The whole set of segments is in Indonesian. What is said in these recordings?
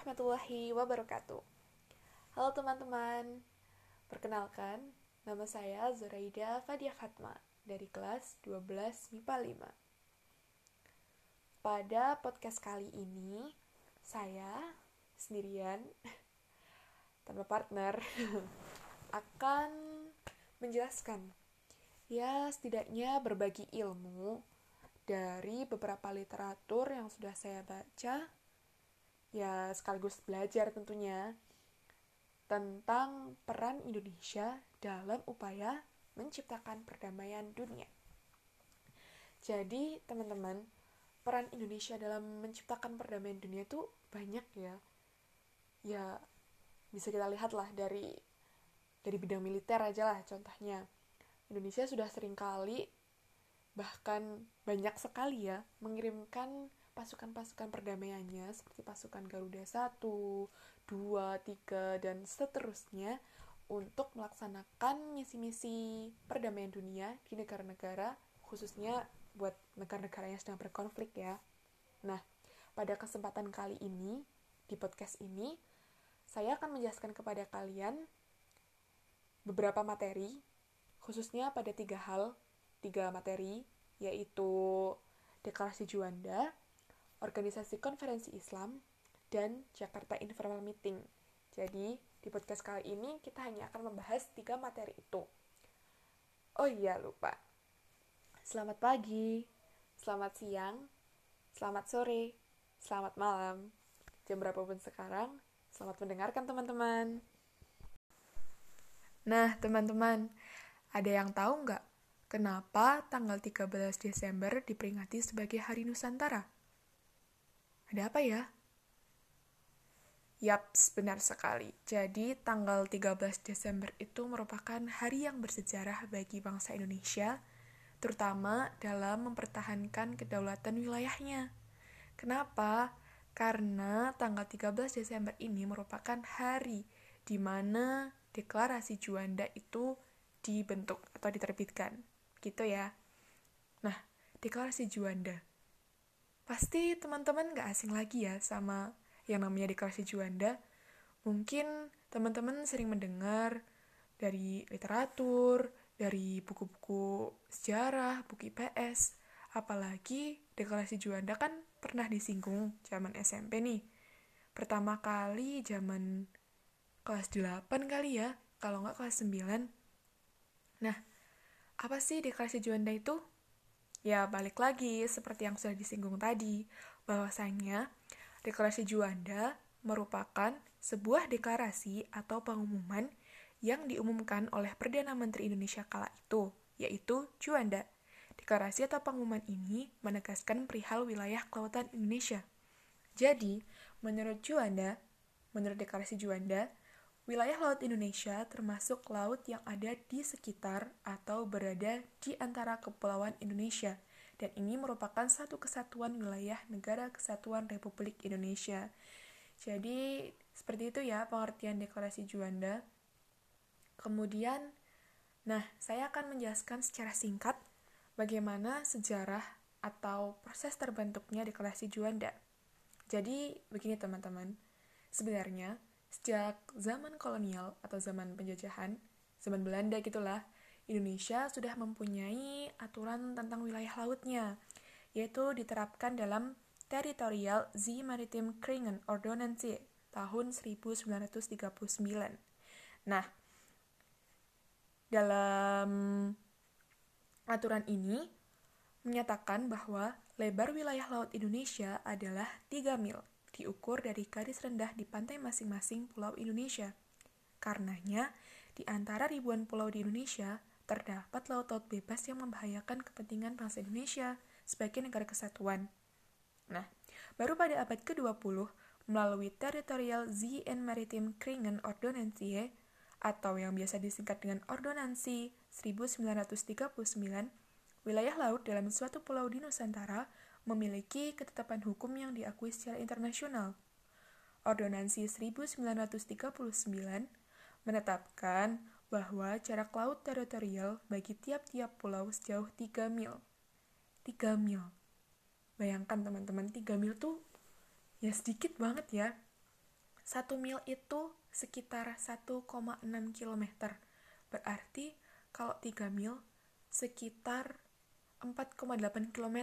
warahmatullahi wabarakatuh. Halo teman-teman, perkenalkan nama saya Zoraida Fadia Fatma dari kelas 12 MIPA 5. Pada podcast kali ini, saya sendirian tanpa partner akan menjelaskan ya setidaknya berbagi ilmu dari beberapa literatur yang sudah saya baca ya sekaligus belajar tentunya tentang peran Indonesia dalam upaya menciptakan perdamaian dunia. Jadi, teman-teman, peran Indonesia dalam menciptakan perdamaian dunia itu banyak ya. Ya, bisa kita lihat lah dari dari bidang militer aja lah contohnya. Indonesia sudah sering kali bahkan banyak sekali ya mengirimkan pasukan-pasukan perdamaiannya seperti pasukan Garuda 1, 2, 3, dan seterusnya untuk melaksanakan misi-misi perdamaian dunia di negara-negara khususnya buat negara-negara yang sedang berkonflik ya. Nah, pada kesempatan kali ini, di podcast ini, saya akan menjelaskan kepada kalian beberapa materi, khususnya pada tiga hal, tiga materi, yaitu Deklarasi Juanda, Organisasi Konferensi Islam, dan Jakarta Informal Meeting. Jadi, di podcast kali ini kita hanya akan membahas tiga materi itu. Oh iya, lupa. Selamat pagi, selamat siang, selamat sore, selamat malam. Jam berapapun sekarang, selamat mendengarkan teman-teman. Nah, teman-teman, ada yang tahu nggak kenapa tanggal 13 Desember diperingati sebagai Hari Nusantara? Ada apa ya? Yaps, benar sekali. Jadi, tanggal 13 Desember itu merupakan hari yang bersejarah bagi bangsa Indonesia, terutama dalam mempertahankan kedaulatan wilayahnya. Kenapa? Karena tanggal 13 Desember ini merupakan hari di mana deklarasi Juanda itu dibentuk atau diterbitkan. Gitu ya. Nah, deklarasi Juanda Pasti teman-teman gak asing lagi ya sama yang namanya deklarasi Juanda. Mungkin teman-teman sering mendengar dari literatur, dari buku-buku sejarah, buku IPS, apalagi deklarasi Juanda kan pernah disinggung zaman SMP nih. Pertama kali zaman kelas 8 kali ya, kalau nggak kelas 9. Nah, apa sih deklarasi Juanda itu? Ya, balik lagi seperti yang sudah disinggung tadi, bahwasanya deklarasi Juanda merupakan sebuah deklarasi atau pengumuman yang diumumkan oleh Perdana Menteri Indonesia kala itu, yaitu Juanda. Deklarasi atau pengumuman ini menegaskan perihal wilayah kelautan Indonesia. Jadi, menurut Juanda, menurut deklarasi Juanda, Wilayah laut Indonesia termasuk laut yang ada di sekitar atau berada di antara kepulauan Indonesia, dan ini merupakan satu kesatuan wilayah negara kesatuan Republik Indonesia. Jadi, seperti itu ya pengertian deklarasi Juanda. Kemudian, nah, saya akan menjelaskan secara singkat bagaimana sejarah atau proses terbentuknya deklarasi Juanda. Jadi, begini teman-teman. Sebenarnya, Sejak zaman kolonial atau zaman penjajahan, zaman Belanda gitulah, Indonesia sudah mempunyai aturan tentang wilayah lautnya, yaitu diterapkan dalam Territorial Zee Maritime Kringen Ordonnance tahun 1939. Nah, dalam aturan ini menyatakan bahwa lebar wilayah laut Indonesia adalah 3 mil diukur dari garis rendah di pantai masing-masing pulau Indonesia. Karenanya, di antara ribuan pulau di Indonesia, terdapat laut-laut bebas yang membahayakan kepentingan bangsa Indonesia sebagai negara kesatuan. Nah, baru pada abad ke-20, melalui Territorial Sea and Maritime Kringen Ordonnance atau yang biasa disingkat dengan Ordonansi 1939, wilayah laut dalam suatu pulau di Nusantara memiliki ketetapan hukum yang diakui secara internasional. Ordonansi 1939 menetapkan bahwa jarak laut teritorial bagi tiap-tiap pulau sejauh 3 mil. 3 mil. Bayangkan teman-teman, 3 mil tuh ya sedikit banget ya. 1 mil itu sekitar 1,6 km. Berarti kalau 3 mil sekitar 4,8 km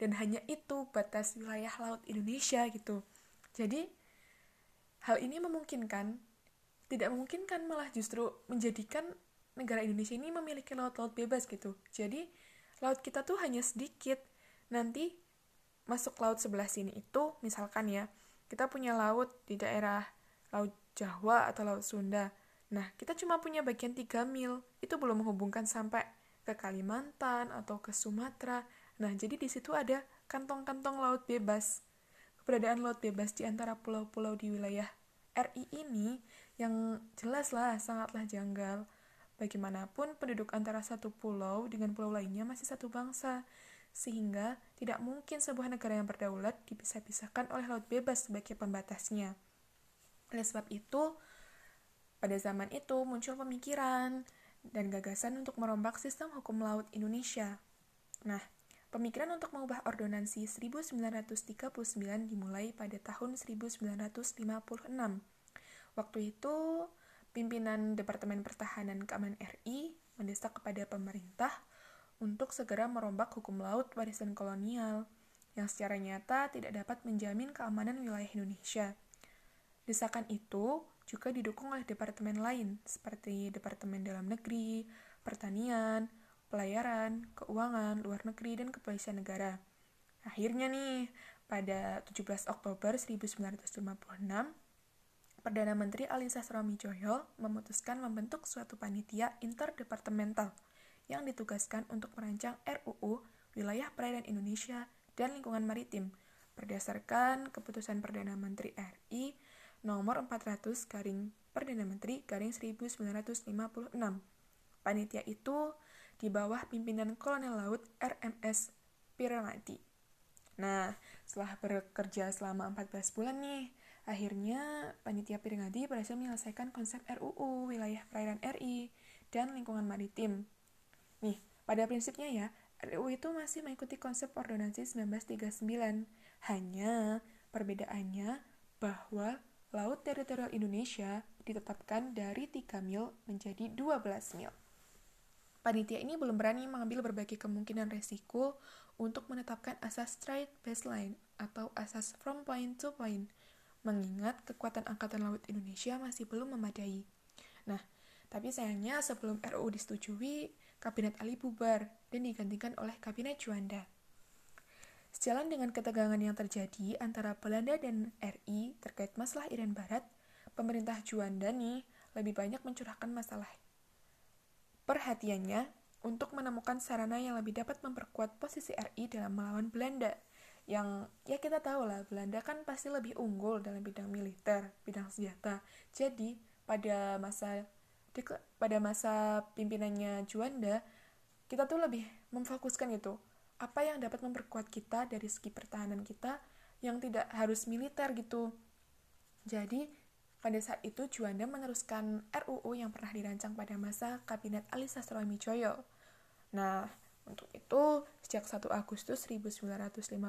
dan hanya itu batas wilayah laut Indonesia gitu. Jadi hal ini memungkinkan tidak memungkinkan malah justru menjadikan negara Indonesia ini memiliki laut-laut bebas gitu. Jadi laut kita tuh hanya sedikit. Nanti masuk laut sebelah sini itu misalkan ya kita punya laut di daerah Laut Jawa atau Laut Sunda. Nah, kita cuma punya bagian 3 mil. Itu belum menghubungkan sampai ke Kalimantan atau ke Sumatera. Nah, jadi di situ ada kantong-kantong laut bebas. Keberadaan laut bebas di antara pulau-pulau di wilayah RI ini yang jelas lah sangatlah janggal. Bagaimanapun penduduk antara satu pulau dengan pulau lainnya masih satu bangsa sehingga tidak mungkin sebuah negara yang berdaulat dipisah-pisahkan oleh laut bebas sebagai pembatasnya. Oleh sebab itu, pada zaman itu muncul pemikiran dan gagasan untuk merombak sistem hukum laut Indonesia. Nah, pemikiran untuk mengubah ordonansi 1939 dimulai pada tahun 1956. Waktu itu, pimpinan Departemen Pertahanan Keamanan RI mendesak kepada pemerintah untuk segera merombak hukum laut warisan kolonial yang secara nyata tidak dapat menjamin keamanan wilayah Indonesia. Desakan itu juga didukung oleh departemen lain seperti Departemen Dalam Negeri, Pertanian, Pelayaran, Keuangan, Luar Negeri, dan Kepolisian Negara. Akhirnya nih, pada 17 Oktober 1956, Perdana Menteri Ali Sastroamidjojo memutuskan membentuk suatu panitia interdepartemental yang ditugaskan untuk merancang RUU Wilayah Perairan Indonesia dan Lingkungan Maritim berdasarkan keputusan Perdana Menteri RI nomor 400 garing Perdana Menteri garing 1956. Panitia itu di bawah pimpinan Kolonel Laut RMS Piramati. Nah, setelah bekerja selama 14 bulan nih, akhirnya Panitia Piringadi berhasil menyelesaikan konsep RUU Wilayah Perairan RI dan Lingkungan Maritim Nih, pada prinsipnya ya, RUU itu masih mengikuti konsep Ordonansi 1939. Hanya perbedaannya bahwa laut teritorial Indonesia ditetapkan dari 3 mil menjadi 12 mil. Panitia ini belum berani mengambil berbagai kemungkinan resiko untuk menetapkan asas trade baseline atau asas from point to point, mengingat kekuatan Angkatan Laut Indonesia masih belum memadai. Nah, tapi sayangnya sebelum RUU disetujui, Kabinet Ali bubar dan digantikan oleh Kabinet Juanda. Sejalan dengan ketegangan yang terjadi antara Belanda dan RI terkait masalah Irian Barat, pemerintah Juanda nih lebih banyak mencurahkan masalah perhatiannya untuk menemukan sarana yang lebih dapat memperkuat posisi RI dalam melawan Belanda. Yang ya kita tahu lah, Belanda kan pasti lebih unggul dalam bidang militer, bidang senjata. Jadi, pada masa pada masa pimpinannya Juanda, kita tuh lebih memfokuskan itu apa yang dapat memperkuat kita dari segi pertahanan kita yang tidak harus militer gitu. Jadi, pada saat itu Juanda meneruskan RUU yang pernah dirancang pada masa Kabinet Ali Sastroamidjojo. Nah, untuk itu, sejak 1 Agustus 1957,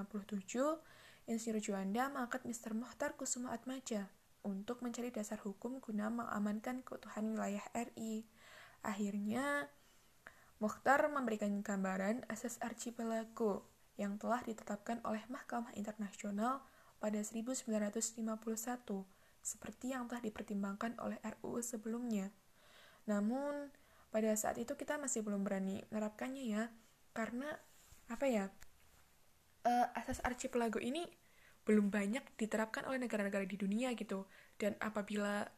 Insinyur Juanda mengangkat Mr. Mohtar Kusuma Atmaja untuk mencari dasar hukum guna mengamankan keutuhan wilayah RI. Akhirnya, Mukhtar memberikan gambaran asas archipelago yang telah ditetapkan oleh Mahkamah Internasional pada 1951, seperti yang telah dipertimbangkan oleh RUU sebelumnya. Namun, pada saat itu kita masih belum berani menerapkannya ya, karena apa ya? Uh, asas archipelago ini belum banyak diterapkan oleh negara-negara di dunia gitu dan apabila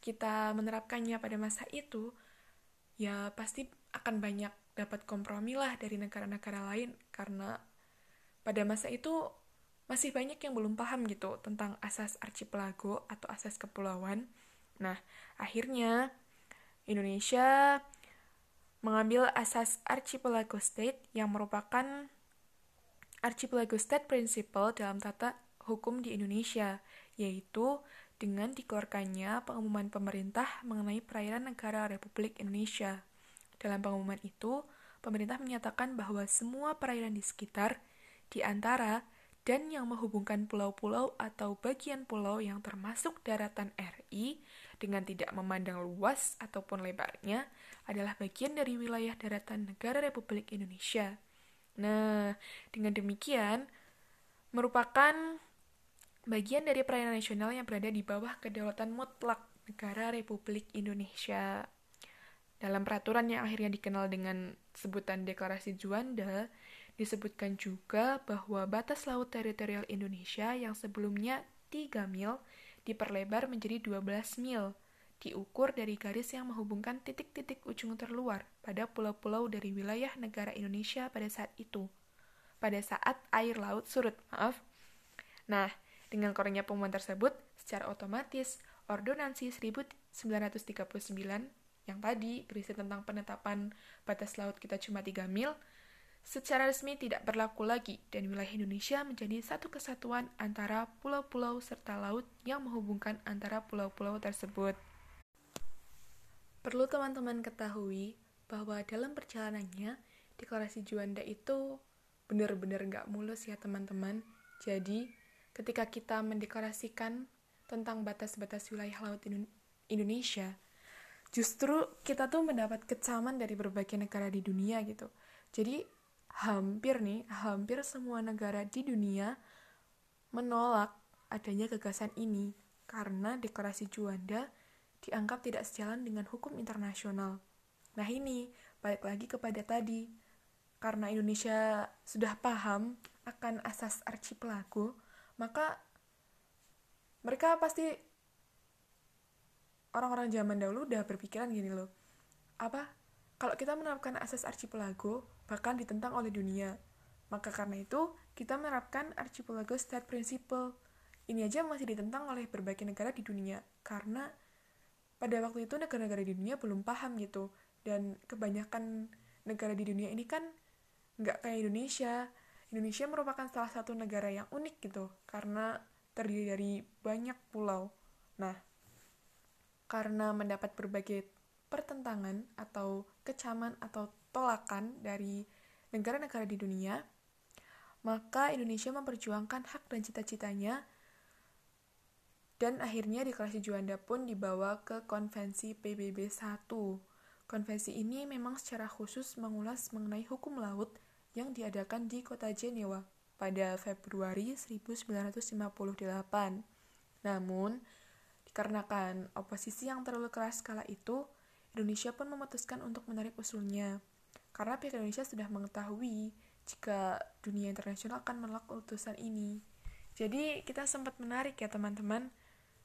kita menerapkannya pada masa itu ya pasti akan banyak dapat kompromi lah dari negara-negara lain karena pada masa itu masih banyak yang belum paham gitu tentang asas archipelago atau asas kepulauan. Nah, akhirnya Indonesia mengambil asas archipelago state yang merupakan archipelago state principle dalam tata hukum di Indonesia, yaitu dengan dikeluarkannya pengumuman pemerintah mengenai perairan negara Republik Indonesia. Dalam pengumuman itu, pemerintah menyatakan bahwa semua perairan di sekitar, di antara, dan yang menghubungkan pulau-pulau atau bagian pulau yang termasuk daratan RI dengan tidak memandang luas ataupun lebarnya adalah bagian dari wilayah daratan negara Republik Indonesia. Nah, dengan demikian merupakan bagian dari perairan nasional yang berada di bawah kedaulatan mutlak negara Republik Indonesia. Dalam peraturan yang akhirnya dikenal dengan sebutan Deklarasi Juanda, disebutkan juga bahwa batas laut teritorial Indonesia yang sebelumnya 3 mil diperlebar menjadi 12 mil, diukur dari garis yang menghubungkan titik-titik ujung terluar pada pulau-pulau dari wilayah negara Indonesia pada saat itu. Pada saat air laut surut, maaf. Nah, dengan korengnya pengumuman tersebut, secara otomatis Ordonansi 1939 yang tadi berisi tentang penetapan batas laut kita cuma 3 mil, secara resmi tidak berlaku lagi dan wilayah Indonesia menjadi satu kesatuan antara pulau-pulau serta laut yang menghubungkan antara pulau-pulau tersebut. Perlu teman-teman ketahui bahwa dalam perjalanannya, deklarasi Juanda itu benar-benar nggak mulus ya teman-teman. Jadi, ketika kita mendeklarasikan tentang batas-batas wilayah laut Indonesia, justru kita tuh mendapat kecaman dari berbagai negara di dunia gitu. Jadi hampir nih, hampir semua negara di dunia menolak adanya gagasan ini karena deklarasi Juanda dianggap tidak sejalan dengan hukum internasional. Nah ini, balik lagi kepada tadi, karena Indonesia sudah paham akan asas archipelago, maka mereka pasti orang-orang zaman dahulu udah berpikiran gini loh. Apa kalau kita menerapkan asas archipelago bahkan ditentang oleh dunia. Maka karena itu kita menerapkan archipelago state principle ini aja masih ditentang oleh berbagai negara di dunia karena pada waktu itu negara-negara di dunia belum paham gitu. Dan kebanyakan negara di dunia ini kan nggak kayak Indonesia. Indonesia merupakan salah satu negara yang unik gitu karena terdiri dari banyak pulau. Nah karena mendapat berbagai pertentangan atau kecaman atau tolakan dari negara-negara di dunia, maka Indonesia memperjuangkan hak dan cita-citanya dan akhirnya deklarasi Juanda pun dibawa ke konvensi PBB 1. Konvensi ini memang secara khusus mengulas mengenai hukum laut yang diadakan di kota Jenewa pada Februari 1958. Namun, Dikarenakan oposisi yang terlalu keras kala itu, Indonesia pun memutuskan untuk menarik usulnya. Karena pihak Indonesia sudah mengetahui jika dunia internasional akan menolak keputusan ini. Jadi kita sempat menarik ya teman-teman,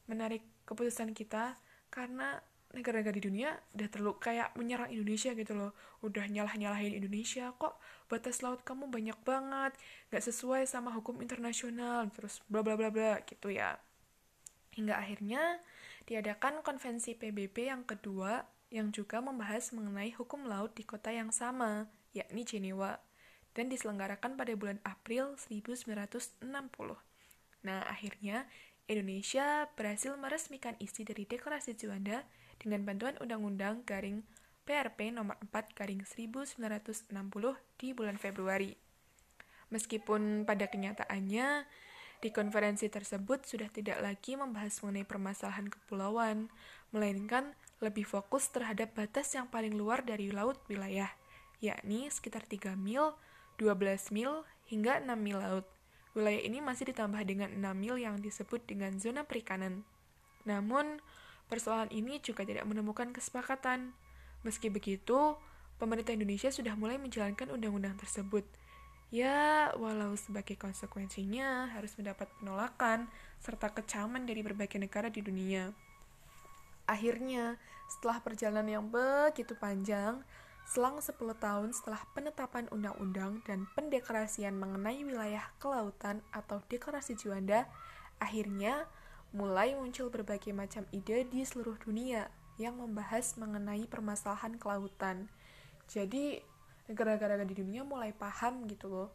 menarik keputusan kita karena negara-negara di dunia udah terlalu kayak menyerang Indonesia gitu loh udah nyalah-nyalahin Indonesia kok batas laut kamu banyak banget gak sesuai sama hukum internasional terus bla bla bla bla gitu ya Hingga akhirnya diadakan konvensi PBB yang kedua yang juga membahas mengenai hukum laut di kota yang sama, yakni Jenewa, dan diselenggarakan pada bulan April 1960. Nah, akhirnya Indonesia berhasil meresmikan isi dari Deklarasi Juanda dengan bantuan Undang-Undang Garing PRP nomor 4 Garing 1960 di bulan Februari. Meskipun pada kenyataannya di konferensi tersebut sudah tidak lagi membahas mengenai permasalahan kepulauan, melainkan lebih fokus terhadap batas yang paling luar dari laut wilayah, yakni sekitar 3 mil, 12 mil, hingga 6 mil laut. Wilayah ini masih ditambah dengan 6 mil yang disebut dengan zona perikanan. Namun, persoalan ini juga tidak menemukan kesepakatan. Meski begitu, pemerintah Indonesia sudah mulai menjalankan undang-undang tersebut – Ya, walau sebagai konsekuensinya harus mendapat penolakan serta kecaman dari berbagai negara di dunia. Akhirnya, setelah perjalanan yang begitu panjang, selang 10 tahun setelah penetapan undang-undang dan pendeklarasian mengenai wilayah kelautan atau deklarasi Juanda, akhirnya mulai muncul berbagai macam ide di seluruh dunia yang membahas mengenai permasalahan kelautan. Jadi, negara-negara di dunia mulai paham gitu loh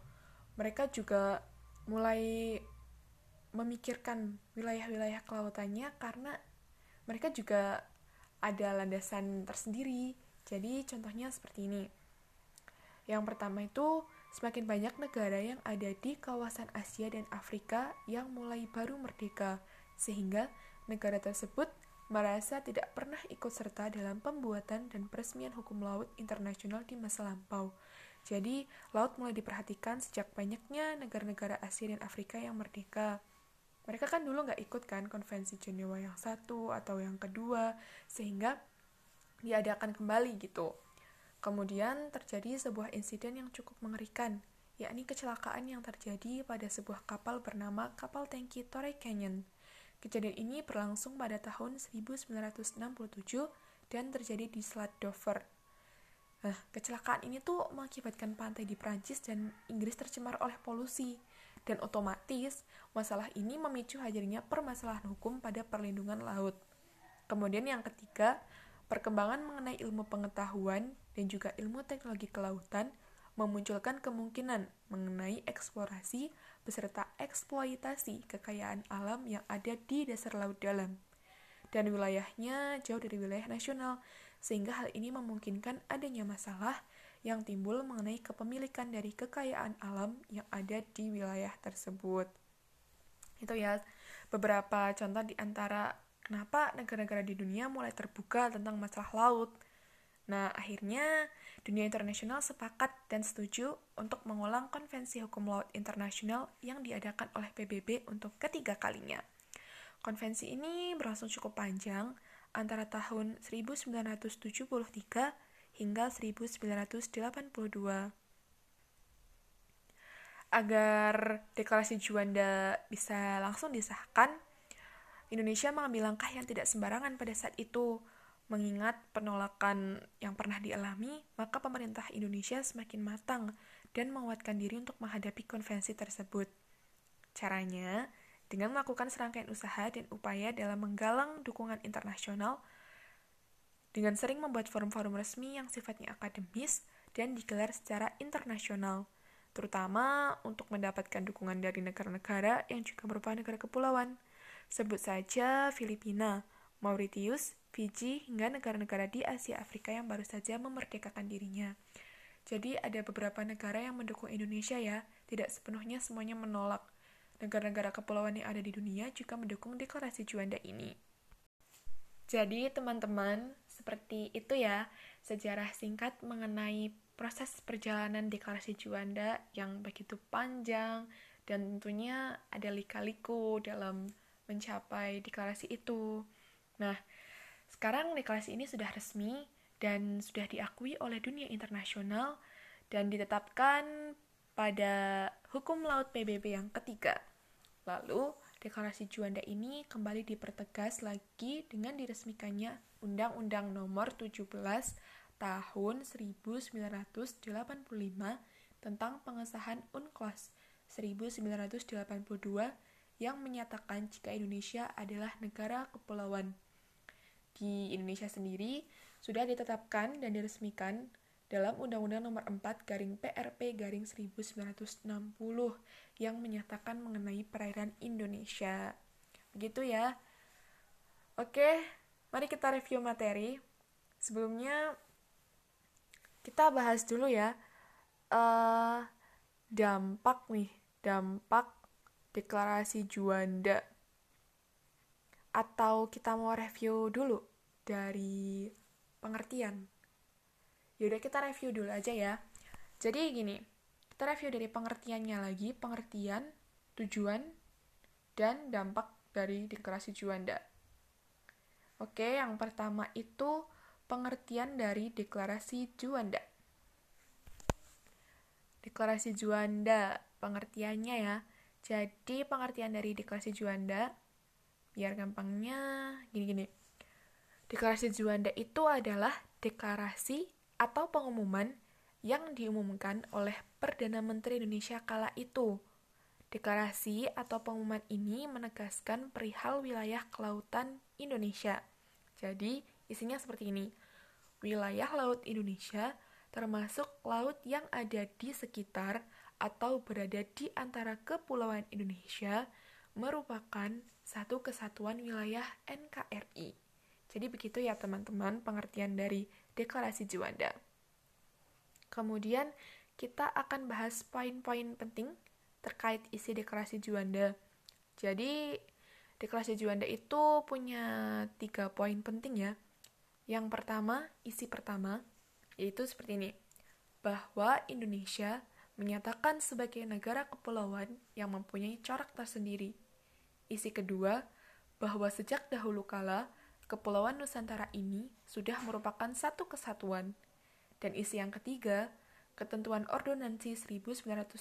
mereka juga mulai memikirkan wilayah-wilayah kelautannya karena mereka juga ada landasan tersendiri jadi contohnya seperti ini yang pertama itu semakin banyak negara yang ada di kawasan Asia dan Afrika yang mulai baru merdeka, sehingga negara tersebut merasa tidak pernah ikut serta dalam pembuatan dan peresmian hukum laut internasional di masa lampau. Jadi, laut mulai diperhatikan sejak banyaknya negara-negara Asia dan Afrika yang merdeka. Mereka kan dulu nggak ikut kan konvensi Jenewa yang satu atau yang kedua, sehingga diadakan kembali gitu. Kemudian terjadi sebuah insiden yang cukup mengerikan, yakni kecelakaan yang terjadi pada sebuah kapal bernama kapal tangki Torrey Canyon. Kejadian ini berlangsung pada tahun 1967 dan terjadi di Selat Dover. Nah, kecelakaan ini tuh mengakibatkan pantai di Prancis dan Inggris tercemar oleh polusi. Dan otomatis, masalah ini memicu hadirnya permasalahan hukum pada perlindungan laut. Kemudian yang ketiga, perkembangan mengenai ilmu pengetahuan dan juga ilmu teknologi kelautan memunculkan kemungkinan mengenai eksplorasi beserta eksploitasi kekayaan alam yang ada di dasar laut dalam. Dan wilayahnya jauh dari wilayah nasional, sehingga hal ini memungkinkan adanya masalah yang timbul mengenai kepemilikan dari kekayaan alam yang ada di wilayah tersebut. Itu ya beberapa contoh di antara kenapa negara-negara di dunia mulai terbuka tentang masalah laut. Nah, akhirnya dunia internasional sepakat dan setuju untuk mengulang konvensi hukum laut internasional yang diadakan oleh PBB untuk ketiga kalinya. Konvensi ini berlangsung cukup panjang, antara tahun 1973 hingga 1982. Agar deklarasi Juanda bisa langsung disahkan, Indonesia mengambil langkah yang tidak sembarangan pada saat itu, Mengingat penolakan yang pernah dialami, maka pemerintah Indonesia semakin matang dan menguatkan diri untuk menghadapi konvensi tersebut. Caranya, dengan melakukan serangkaian usaha dan upaya dalam menggalang dukungan internasional, dengan sering membuat forum-forum resmi yang sifatnya akademis dan digelar secara internasional, terutama untuk mendapatkan dukungan dari negara-negara yang juga merupakan negara kepulauan. Sebut saja Filipina, Mauritius, Fiji, hingga negara-negara di Asia Afrika yang baru saja memerdekakan dirinya. Jadi ada beberapa negara yang mendukung Indonesia ya, tidak sepenuhnya semuanya menolak. Negara-negara kepulauan yang ada di dunia juga mendukung deklarasi Juanda ini. Jadi teman-teman, seperti itu ya sejarah singkat mengenai proses perjalanan deklarasi Juanda yang begitu panjang dan tentunya ada lika-liku dalam mencapai deklarasi itu. Nah, sekarang deklarasi ini sudah resmi dan sudah diakui oleh dunia internasional dan ditetapkan pada hukum laut PBB yang ketiga. Lalu, deklarasi Juanda ini kembali dipertegas lagi dengan diresmikannya Undang-Undang Nomor 17 Tahun 1985 tentang pengesahan UNCLOS 1982 yang menyatakan jika Indonesia adalah negara kepulauan. Di Indonesia sendiri sudah ditetapkan dan diresmikan dalam Undang-Undang Nomor 4 garing PRP garing 1960 yang menyatakan mengenai perairan Indonesia. Begitu ya. Oke, mari kita review materi. Sebelumnya kita bahas dulu ya uh, dampak nih, dampak deklarasi Juanda. Atau kita mau review dulu dari pengertian. Yaudah kita review dulu aja ya. Jadi gini, kita review dari pengertiannya lagi, pengertian, tujuan, dan dampak dari deklarasi Juanda. Oke, yang pertama itu pengertian dari deklarasi Juanda. Deklarasi Juanda, pengertiannya ya. Jadi pengertian dari deklarasi Juanda, biar gampangnya gini-gini Deklarasi Juanda itu adalah deklarasi atau pengumuman yang diumumkan oleh Perdana Menteri Indonesia kala itu. Deklarasi atau pengumuman ini menegaskan perihal wilayah kelautan Indonesia. Jadi, isinya seperti ini. Wilayah laut Indonesia termasuk laut yang ada di sekitar atau berada di antara kepulauan Indonesia merupakan satu kesatuan wilayah NKRI. Jadi begitu ya teman-teman pengertian dari deklarasi Juanda. Kemudian kita akan bahas poin-poin penting terkait isi deklarasi Juanda. Jadi, deklarasi Juanda itu punya tiga poin penting ya. Yang pertama, isi pertama, yaitu seperti ini. Bahwa Indonesia menyatakan sebagai negara kepulauan yang mempunyai corak tersendiri. Isi kedua, bahwa sejak dahulu kala, Kepulauan Nusantara ini sudah merupakan satu kesatuan. Dan isi yang ketiga, ketentuan Ordonansi 1939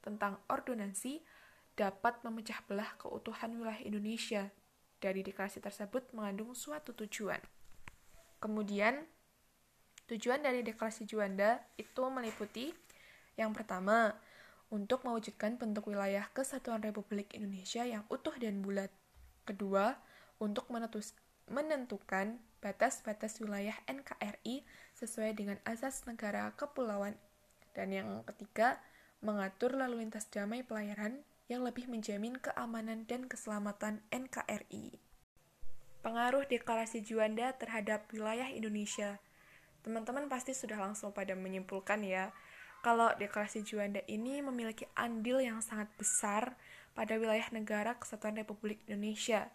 tentang ordonansi dapat memecah belah keutuhan wilayah Indonesia. Dari deklarasi tersebut mengandung suatu tujuan. Kemudian, tujuan dari deklarasi Juanda itu meliputi yang pertama, untuk mewujudkan bentuk wilayah kesatuan Republik Indonesia yang utuh dan bulat. Kedua, untuk menentukan batas-batas wilayah NKRI sesuai dengan asas negara kepulauan. Dan yang ketiga, mengatur lalu lintas damai pelayaran yang lebih menjamin keamanan dan keselamatan NKRI. Pengaruh deklarasi Juanda terhadap wilayah Indonesia. Teman-teman pasti sudah langsung pada menyimpulkan ya, kalau deklarasi Juanda ini memiliki andil yang sangat besar pada wilayah negara kesatuan Republik Indonesia.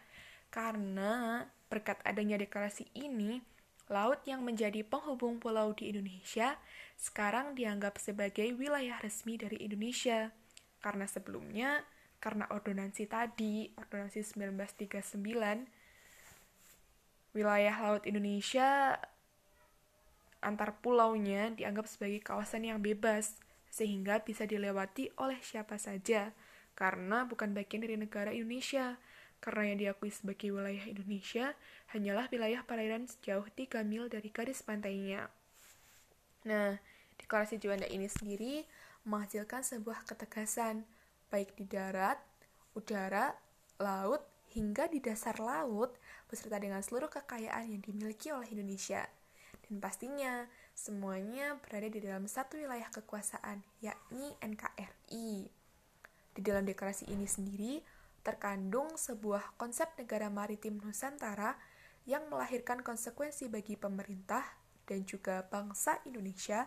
Karena berkat adanya deklarasi ini, laut yang menjadi penghubung pulau di Indonesia sekarang dianggap sebagai wilayah resmi dari Indonesia karena sebelumnya karena ordonansi tadi, ordonansi 1939, wilayah laut Indonesia antar pulaunya dianggap sebagai kawasan yang bebas, sehingga bisa dilewati oleh siapa saja, karena bukan bagian dari negara Indonesia. Karena yang diakui sebagai wilayah Indonesia hanyalah wilayah perairan sejauh 3 mil dari garis pantainya. Nah, deklarasi Juanda ini sendiri menghasilkan sebuah ketegasan, baik di darat, udara, laut, hingga di dasar laut, beserta dengan seluruh kekayaan yang dimiliki oleh Indonesia. Dan pastinya, semuanya berada di dalam satu wilayah kekuasaan, yakni NKRI. Di dalam deklarasi ini sendiri, terkandung sebuah konsep negara maritim Nusantara yang melahirkan konsekuensi bagi pemerintah dan juga bangsa Indonesia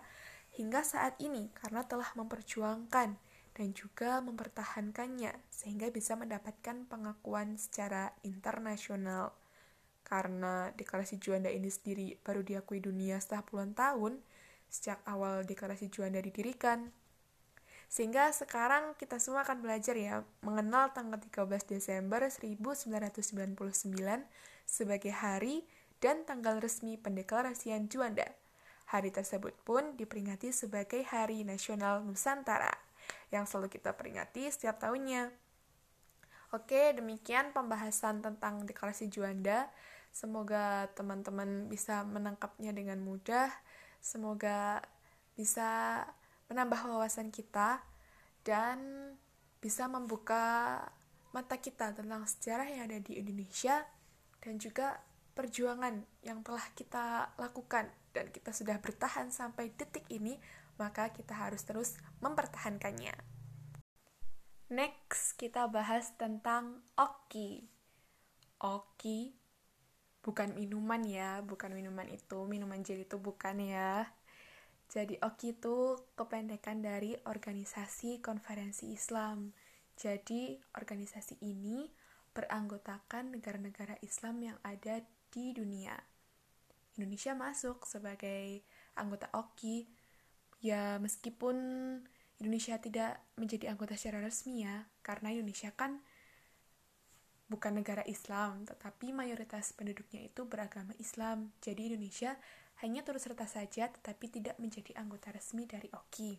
hingga saat ini karena telah memperjuangkan dan juga mempertahankannya sehingga bisa mendapatkan pengakuan secara internasional. Karena deklarasi Juanda ini sendiri baru diakui dunia setelah puluhan tahun sejak awal deklarasi Juanda didirikan. Sehingga sekarang kita semua akan belajar ya mengenal tanggal 13 Desember 1999 sebagai hari dan tanggal resmi pendeklarasian Juanda. Hari tersebut pun diperingati sebagai Hari Nasional Nusantara yang selalu kita peringati setiap tahunnya. Oke, demikian pembahasan tentang deklarasi Juanda. Semoga teman-teman bisa menangkapnya dengan mudah. Semoga bisa menambah wawasan kita dan bisa membuka mata kita tentang sejarah yang ada di Indonesia dan juga perjuangan yang telah kita lakukan dan kita sudah bertahan sampai detik ini, maka kita harus terus mempertahankannya. Next, kita bahas tentang oki. Oki bukan minuman ya, bukan minuman itu, minuman jeli itu bukan ya. Jadi OKI itu kependekan dari Organisasi Konferensi Islam. Jadi organisasi ini beranggotakan negara-negara Islam yang ada di dunia. Indonesia masuk sebagai anggota OKI ya meskipun Indonesia tidak menjadi anggota secara resmi ya karena Indonesia kan bukan negara Islam tetapi mayoritas penduduknya itu beragama Islam jadi Indonesia hanya turut serta saja tetapi tidak menjadi anggota resmi dari OKI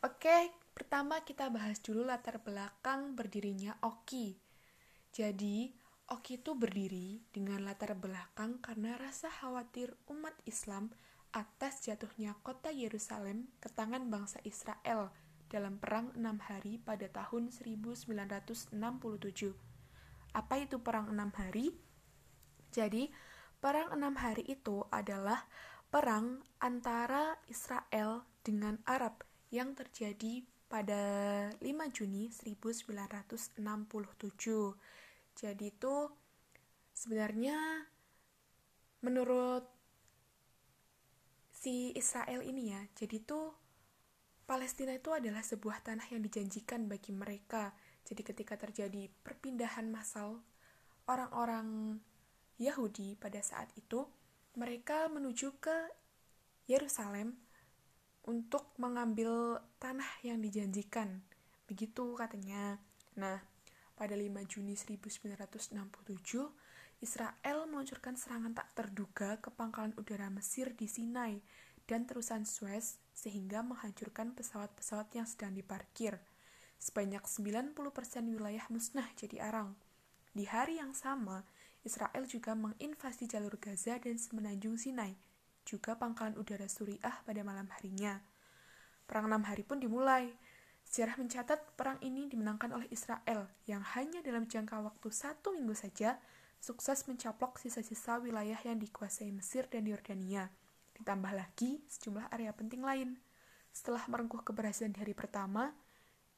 Oke pertama kita bahas dulu latar belakang berdirinya OKI jadi Oki itu berdiri dengan latar belakang karena rasa khawatir umat Islam atas jatuhnya kota Yerusalem ke tangan bangsa Israel dalam perang enam hari pada tahun 1967. Apa itu perang enam hari? Jadi, perang enam hari itu adalah perang antara Israel dengan Arab yang terjadi pada 5 Juni 1967 jadi itu sebenarnya menurut si Israel ini ya, jadi itu Palestina itu adalah sebuah tanah yang dijanjikan bagi mereka. Jadi ketika terjadi perpindahan massal orang-orang Yahudi pada saat itu, mereka menuju ke Yerusalem untuk mengambil tanah yang dijanjikan. Begitu katanya. Nah, pada 5 Juni 1967, Israel meluncurkan serangan tak terduga ke pangkalan udara Mesir di Sinai dan terusan Suez sehingga menghancurkan pesawat-pesawat yang sedang diparkir. Sebanyak 90% wilayah musnah jadi arang. Di hari yang sama, Israel juga menginvasi jalur Gaza dan semenanjung Sinai, juga pangkalan udara Suriah pada malam harinya. Perang enam hari pun dimulai. Sejarah mencatat perang ini dimenangkan oleh Israel yang hanya dalam jangka waktu satu minggu saja sukses mencaplok sisa-sisa wilayah yang dikuasai Mesir dan Yordania. Ditambah lagi sejumlah area penting lain. Setelah merengkuh keberhasilan di hari pertama,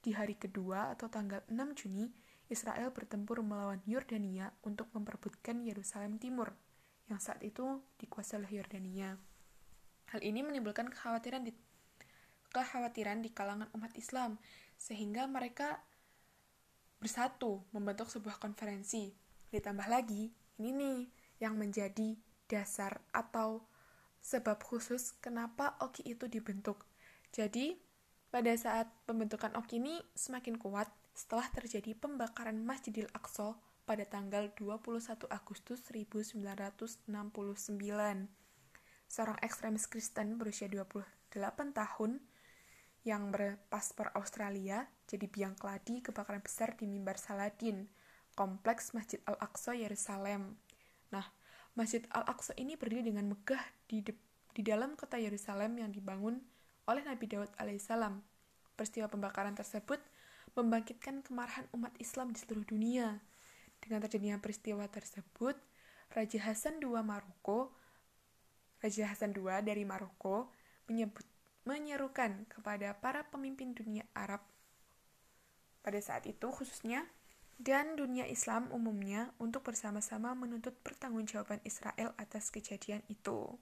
di hari kedua atau tanggal 6 Juni, Israel bertempur melawan Yordania untuk memperebutkan Yerusalem Timur, yang saat itu dikuasai oleh Yordania. Hal ini menimbulkan kekhawatiran di kekhawatiran di kalangan umat Islam, sehingga mereka bersatu membentuk sebuah konferensi. Ditambah lagi, ini nih yang menjadi dasar atau sebab khusus kenapa OKI itu dibentuk. Jadi, pada saat pembentukan OKI ini semakin kuat, setelah terjadi pembakaran Masjidil Aqsa pada tanggal 21 Agustus 1969. Seorang ekstremis Kristen berusia 28 tahun yang berpaspor Australia jadi biang keladi kebakaran besar di mimbar Saladin, kompleks Masjid Al-Aqsa Yerusalem. Nah, Masjid Al-Aqsa ini berdiri dengan megah di, di dalam kota Yerusalem yang dibangun oleh Nabi Daud alaihissalam. Peristiwa pembakaran tersebut membangkitkan kemarahan umat Islam di seluruh dunia. Dengan terjadinya peristiwa tersebut, Raja Hasan II Maroko, Raja Hasan II dari Maroko menyebut menyerukan kepada para pemimpin dunia Arab pada saat itu khususnya dan dunia Islam umumnya untuk bersama-sama menuntut pertanggungjawaban Israel atas kejadian itu.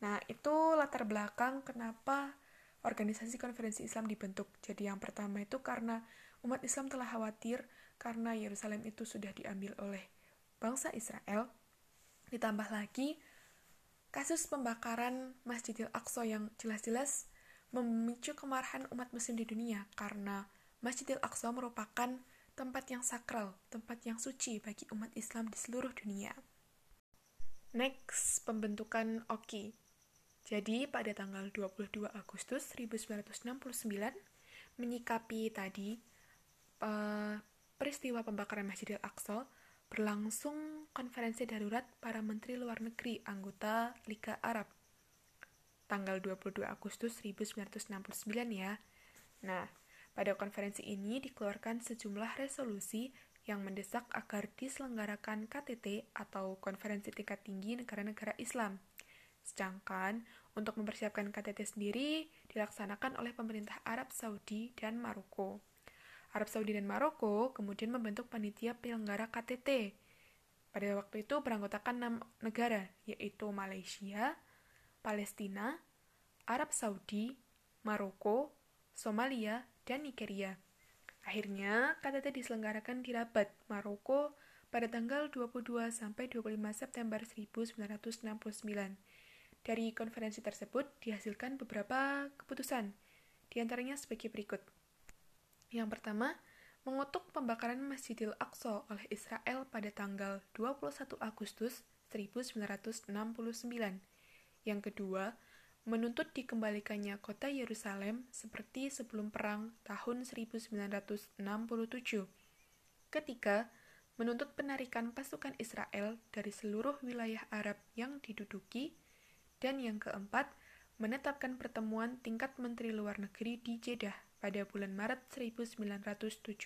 Nah, itu latar belakang kenapa organisasi konferensi Islam dibentuk. Jadi yang pertama itu karena umat Islam telah khawatir karena Yerusalem itu sudah diambil oleh bangsa Israel. Ditambah lagi kasus pembakaran Masjidil Aqsa yang jelas-jelas memicu kemarahan umat muslim di dunia karena Masjidil Aqsa merupakan tempat yang sakral, tempat yang suci bagi umat Islam di seluruh dunia. Next, pembentukan OKI. Jadi pada tanggal 22 Agustus 1969 menyikapi tadi uh, peristiwa pembakaran Masjidil Aqsa berlangsung konferensi darurat para menteri luar negeri anggota Liga Arab tanggal 22 Agustus 1969 ya. Nah, pada konferensi ini dikeluarkan sejumlah resolusi yang mendesak agar diselenggarakan KTT atau Konferensi Tingkat Tinggi Negara-Negara Islam. Sedangkan untuk mempersiapkan KTT sendiri dilaksanakan oleh pemerintah Arab Saudi dan Maroko. Arab Saudi dan Maroko kemudian membentuk panitia penyelenggara KTT. Pada waktu itu beranggotakan enam negara, yaitu Malaysia, Palestina, Arab Saudi, Maroko, Somalia, dan Nigeria. Akhirnya, KTT diselenggarakan di Rabat, Maroko pada tanggal 22 sampai 25 September 1969. Dari konferensi tersebut dihasilkan beberapa keputusan, di antaranya sebagai berikut. Yang pertama, mengutuk pembakaran Masjidil Aqsa oleh Israel pada tanggal 21 Agustus 1969. Yang kedua, menuntut dikembalikannya kota Yerusalem seperti sebelum perang tahun 1967. Ketiga, menuntut penarikan pasukan Israel dari seluruh wilayah Arab yang diduduki dan yang keempat, menetapkan pertemuan tingkat Menteri Luar Negeri di Jeddah pada bulan Maret 1970.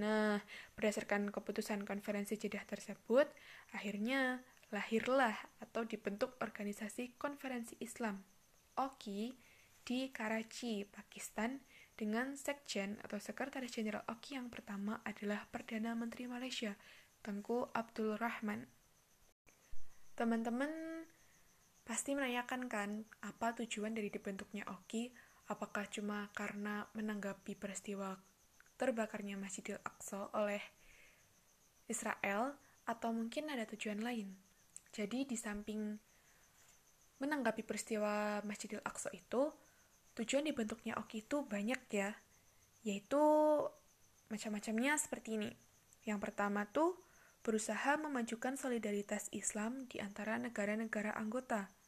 Nah, berdasarkan keputusan konferensi Jeddah tersebut, akhirnya lahirlah atau dibentuk organisasi Konferensi Islam OKI di Karachi, Pakistan dengan sekjen atau sekretaris jenderal OKI yang pertama adalah Perdana Menteri Malaysia, Tengku Abdul Rahman. Teman-teman Pasti menanyakan kan, apa tujuan dari dibentuknya OKI? Apakah cuma karena menanggapi peristiwa terbakarnya Masjidil Aqsa oleh Israel atau mungkin ada tujuan lain? Jadi di samping menanggapi peristiwa Masjidil Aqsa itu, tujuan dibentuknya OKI itu banyak ya, yaitu macam-macamnya seperti ini. Yang pertama tuh berusaha memajukan solidaritas Islam di antara negara-negara anggota.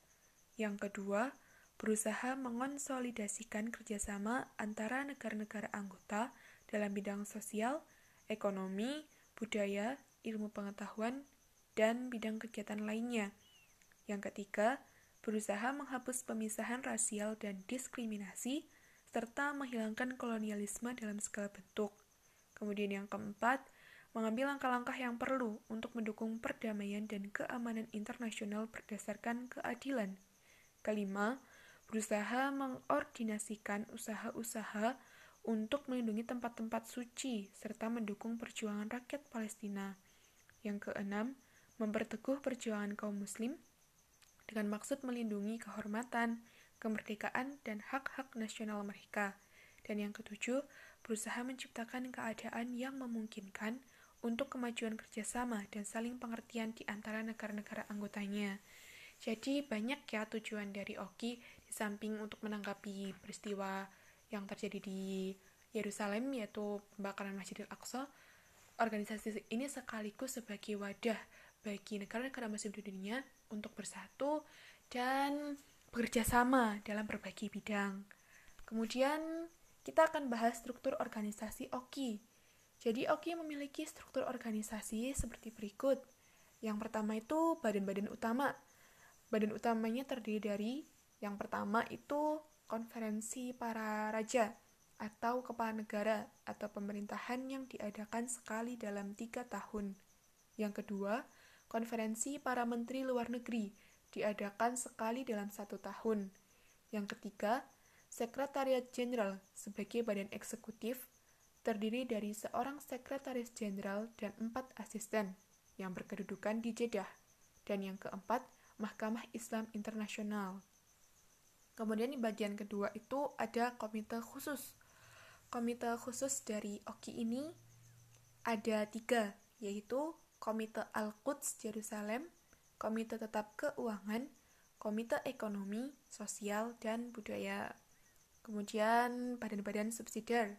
Yang kedua, berusaha mengonsolidasikan kerjasama antara negara-negara anggota dalam bidang sosial, ekonomi, budaya, ilmu pengetahuan, dan bidang kegiatan lainnya. Yang ketiga, berusaha menghapus pemisahan rasial dan diskriminasi, serta menghilangkan kolonialisme dalam segala bentuk. Kemudian yang keempat, mengambil langkah-langkah yang perlu untuk mendukung perdamaian dan keamanan internasional berdasarkan keadilan. Kelima, berusaha mengordinasikan usaha-usaha untuk melindungi tempat-tempat suci serta mendukung perjuangan rakyat Palestina. Yang keenam, memperteguh perjuangan kaum muslim dengan maksud melindungi kehormatan, kemerdekaan, dan hak-hak nasional mereka. Dan yang ketujuh, berusaha menciptakan keadaan yang memungkinkan untuk kemajuan kerjasama dan saling pengertian di antara negara-negara anggotanya. Jadi banyak ya tujuan dari OKI di samping untuk menanggapi peristiwa yang terjadi di Yerusalem yaitu pembakaran Masjidil Aqsa. Organisasi ini sekaligus sebagai wadah bagi negara-negara muslim di dunia untuk bersatu dan bekerja sama dalam berbagai bidang. Kemudian kita akan bahas struktur organisasi OKI. Jadi OKI memiliki struktur organisasi seperti berikut. Yang pertama itu badan-badan utama. Badan utamanya terdiri dari yang pertama itu konferensi para raja atau kepala negara atau pemerintahan yang diadakan sekali dalam tiga tahun. Yang kedua, konferensi para menteri luar negeri diadakan sekali dalam satu tahun. Yang ketiga, Sekretariat Jenderal sebagai badan eksekutif terdiri dari seorang sekretaris jenderal dan empat asisten yang berkedudukan di Jeddah. Dan yang keempat, Mahkamah Islam Internasional. Kemudian di bagian kedua itu ada komite khusus. Komite khusus dari OKI ini ada tiga, yaitu Komite Al-Quds Yerusalem, Komite Tetap Keuangan, Komite Ekonomi, Sosial, dan Budaya. Kemudian badan-badan subsidiar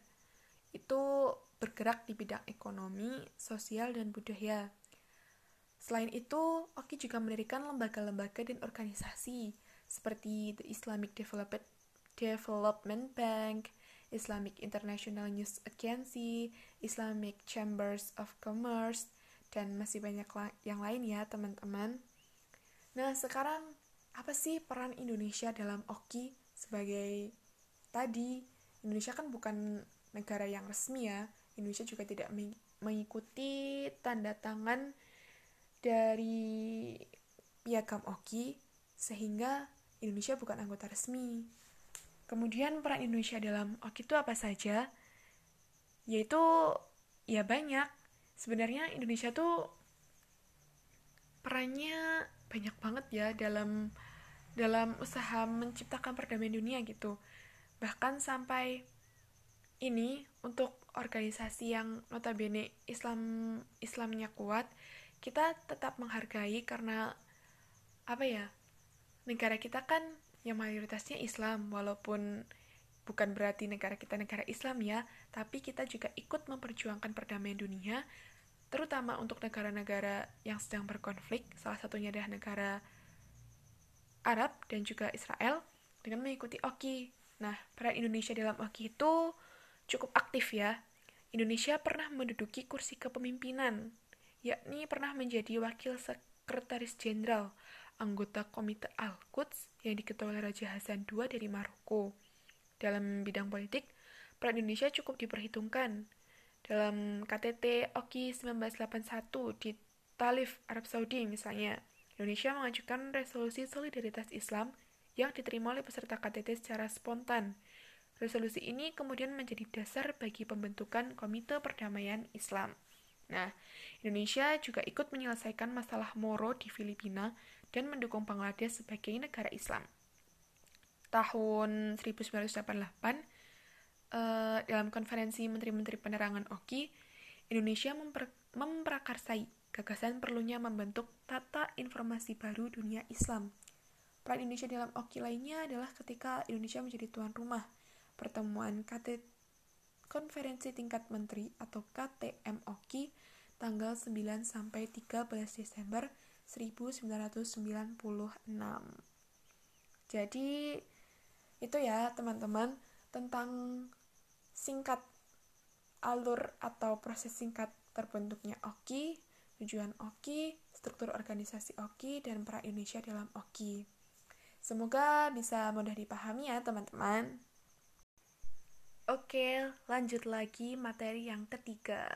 itu bergerak di bidang ekonomi, sosial, dan budaya. Selain itu, OKI juga mendirikan lembaga-lembaga dan organisasi seperti The Islamic Development, Development Bank, Islamic International News Agency, Islamic Chambers of Commerce, dan masih banyak yang lain ya teman-teman. Nah sekarang apa sih peran Indonesia dalam OKI sebagai tadi Indonesia kan bukan negara yang resmi ya Indonesia juga tidak mengikuti tanda tangan dari piagam OKI sehingga Indonesia bukan anggota resmi. Kemudian peran Indonesia dalam OKI itu apa saja? Yaitu ya banyak sebenarnya Indonesia tuh perannya banyak banget ya dalam dalam usaha menciptakan perdamaian dunia gitu bahkan sampai ini untuk organisasi yang notabene Islam Islamnya kuat kita tetap menghargai karena apa ya negara kita kan yang mayoritasnya Islam walaupun Bukan berarti negara kita negara Islam ya, tapi kita juga ikut memperjuangkan perdamaian dunia, terutama untuk negara-negara yang sedang berkonflik, salah satunya adalah negara Arab dan juga Israel, dengan mengikuti OKI. Nah, peran Indonesia dalam OKI itu cukup aktif ya. Indonesia pernah menduduki kursi kepemimpinan, yakni pernah menjadi wakil sekretaris jenderal anggota Komite Al-Quds yang diketuai Raja Hasan II dari Maroko. Dalam bidang politik, peran Indonesia cukup diperhitungkan. Dalam KTT OKI 1981 di Talif, Arab Saudi misalnya, Indonesia mengajukan resolusi solidaritas Islam yang diterima oleh peserta KTT secara spontan. Resolusi ini kemudian menjadi dasar bagi pembentukan Komite Perdamaian Islam. Nah, Indonesia juga ikut menyelesaikan masalah Moro di Filipina dan mendukung Bangladesh sebagai negara Islam. tahun 1988 uh, dalam konferensi Menteri-Menteri Penerangan OKI, Indonesia memper memprakarsai gagasan perlunya membentuk tata informasi baru dunia Islam. Peran Indonesia dalam OKI lainnya adalah ketika Indonesia menjadi tuan rumah pertemuan KT Konferensi Tingkat Menteri atau KTM OKI tanggal 9 sampai 13 Desember 1996. Jadi itu ya teman-teman tentang singkat alur atau proses singkat terbentuknya OKI, tujuan OKI, struktur organisasi OKI, dan peran Indonesia dalam OKI. Semoga bisa mudah dipahami ya teman-teman. Oke, lanjut lagi materi yang ketiga.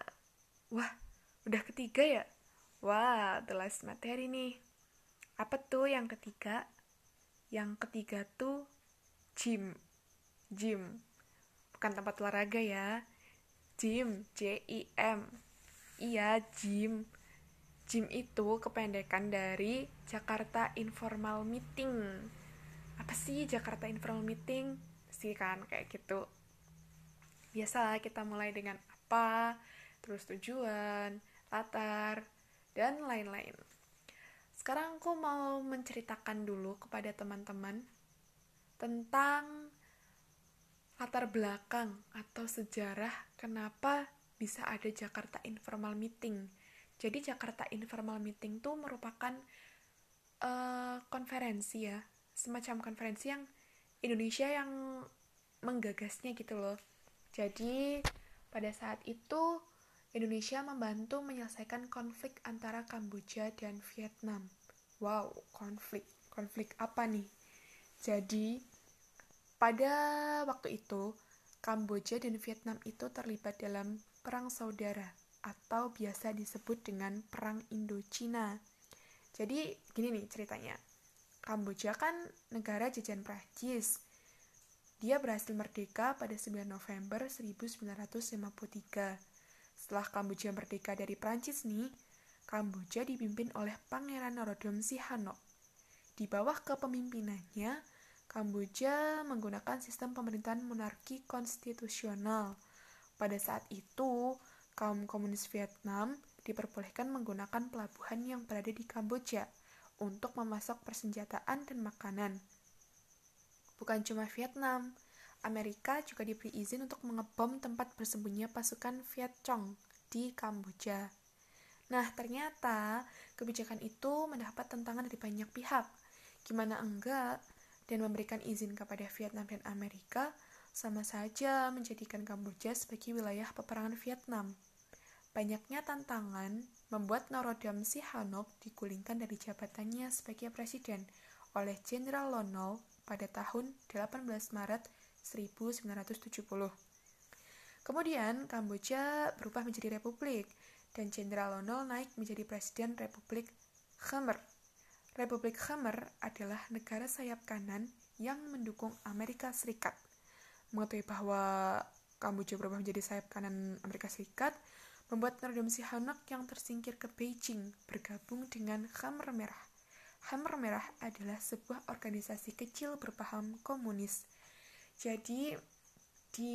Wah, udah ketiga ya? Wah, the last materi nih. Apa tuh yang ketiga? Yang ketiga tuh gym. Gym. Bukan tempat olahraga ya. Gym, J-I-M. Iya, gym. Gym itu kependekan dari Jakarta Informal Meeting. Apa sih Jakarta Informal Meeting? Sih kan kayak gitu biasa kita mulai dengan apa, terus tujuan, latar, dan lain-lain. Sekarang aku mau menceritakan dulu kepada teman-teman tentang latar belakang atau sejarah kenapa bisa ada Jakarta Informal Meeting. Jadi Jakarta Informal Meeting itu merupakan uh, konferensi ya, semacam konferensi yang Indonesia yang menggagasnya gitu loh. Jadi, pada saat itu Indonesia membantu menyelesaikan konflik antara Kamboja dan Vietnam. Wow, konflik. Konflik apa nih? Jadi, pada waktu itu Kamboja dan Vietnam itu terlibat dalam perang saudara atau biasa disebut dengan perang Indochina. Jadi, gini nih ceritanya. Kamboja kan negara jajahan Prancis dia berhasil merdeka pada 9 November 1953. Setelah Kamboja merdeka dari Prancis nih, Kamboja dipimpin oleh Pangeran Norodom Sihanouk. Di bawah kepemimpinannya, Kamboja menggunakan sistem pemerintahan monarki konstitusional. Pada saat itu, kaum komunis Vietnam diperbolehkan menggunakan pelabuhan yang berada di Kamboja untuk memasok persenjataan dan makanan. Bukan cuma Vietnam, Amerika juga diberi izin untuk mengebom tempat bersembunyi pasukan Viet Cong di Kamboja. Nah, ternyata kebijakan itu mendapat tentangan dari banyak pihak. Gimana enggak? Dan memberikan izin kepada Vietnam dan Amerika sama saja menjadikan Kamboja sebagai wilayah peperangan Vietnam. Banyaknya tantangan membuat Norodom Sihanouk digulingkan dari jabatannya sebagai presiden oleh Jenderal Lon pada tahun 18 Maret 1970. Kemudian Kamboja berubah menjadi republik dan Jenderal Lon naik menjadi Presiden Republik Khmer. Republik Khmer adalah negara sayap kanan yang mendukung Amerika Serikat. Mengetahui bahwa Kamboja berubah menjadi sayap kanan Amerika Serikat, membuat Norodom Sihanouk yang tersingkir ke Beijing bergabung dengan Khmer Merah Hammer Merah adalah sebuah organisasi kecil berpaham komunis. Jadi di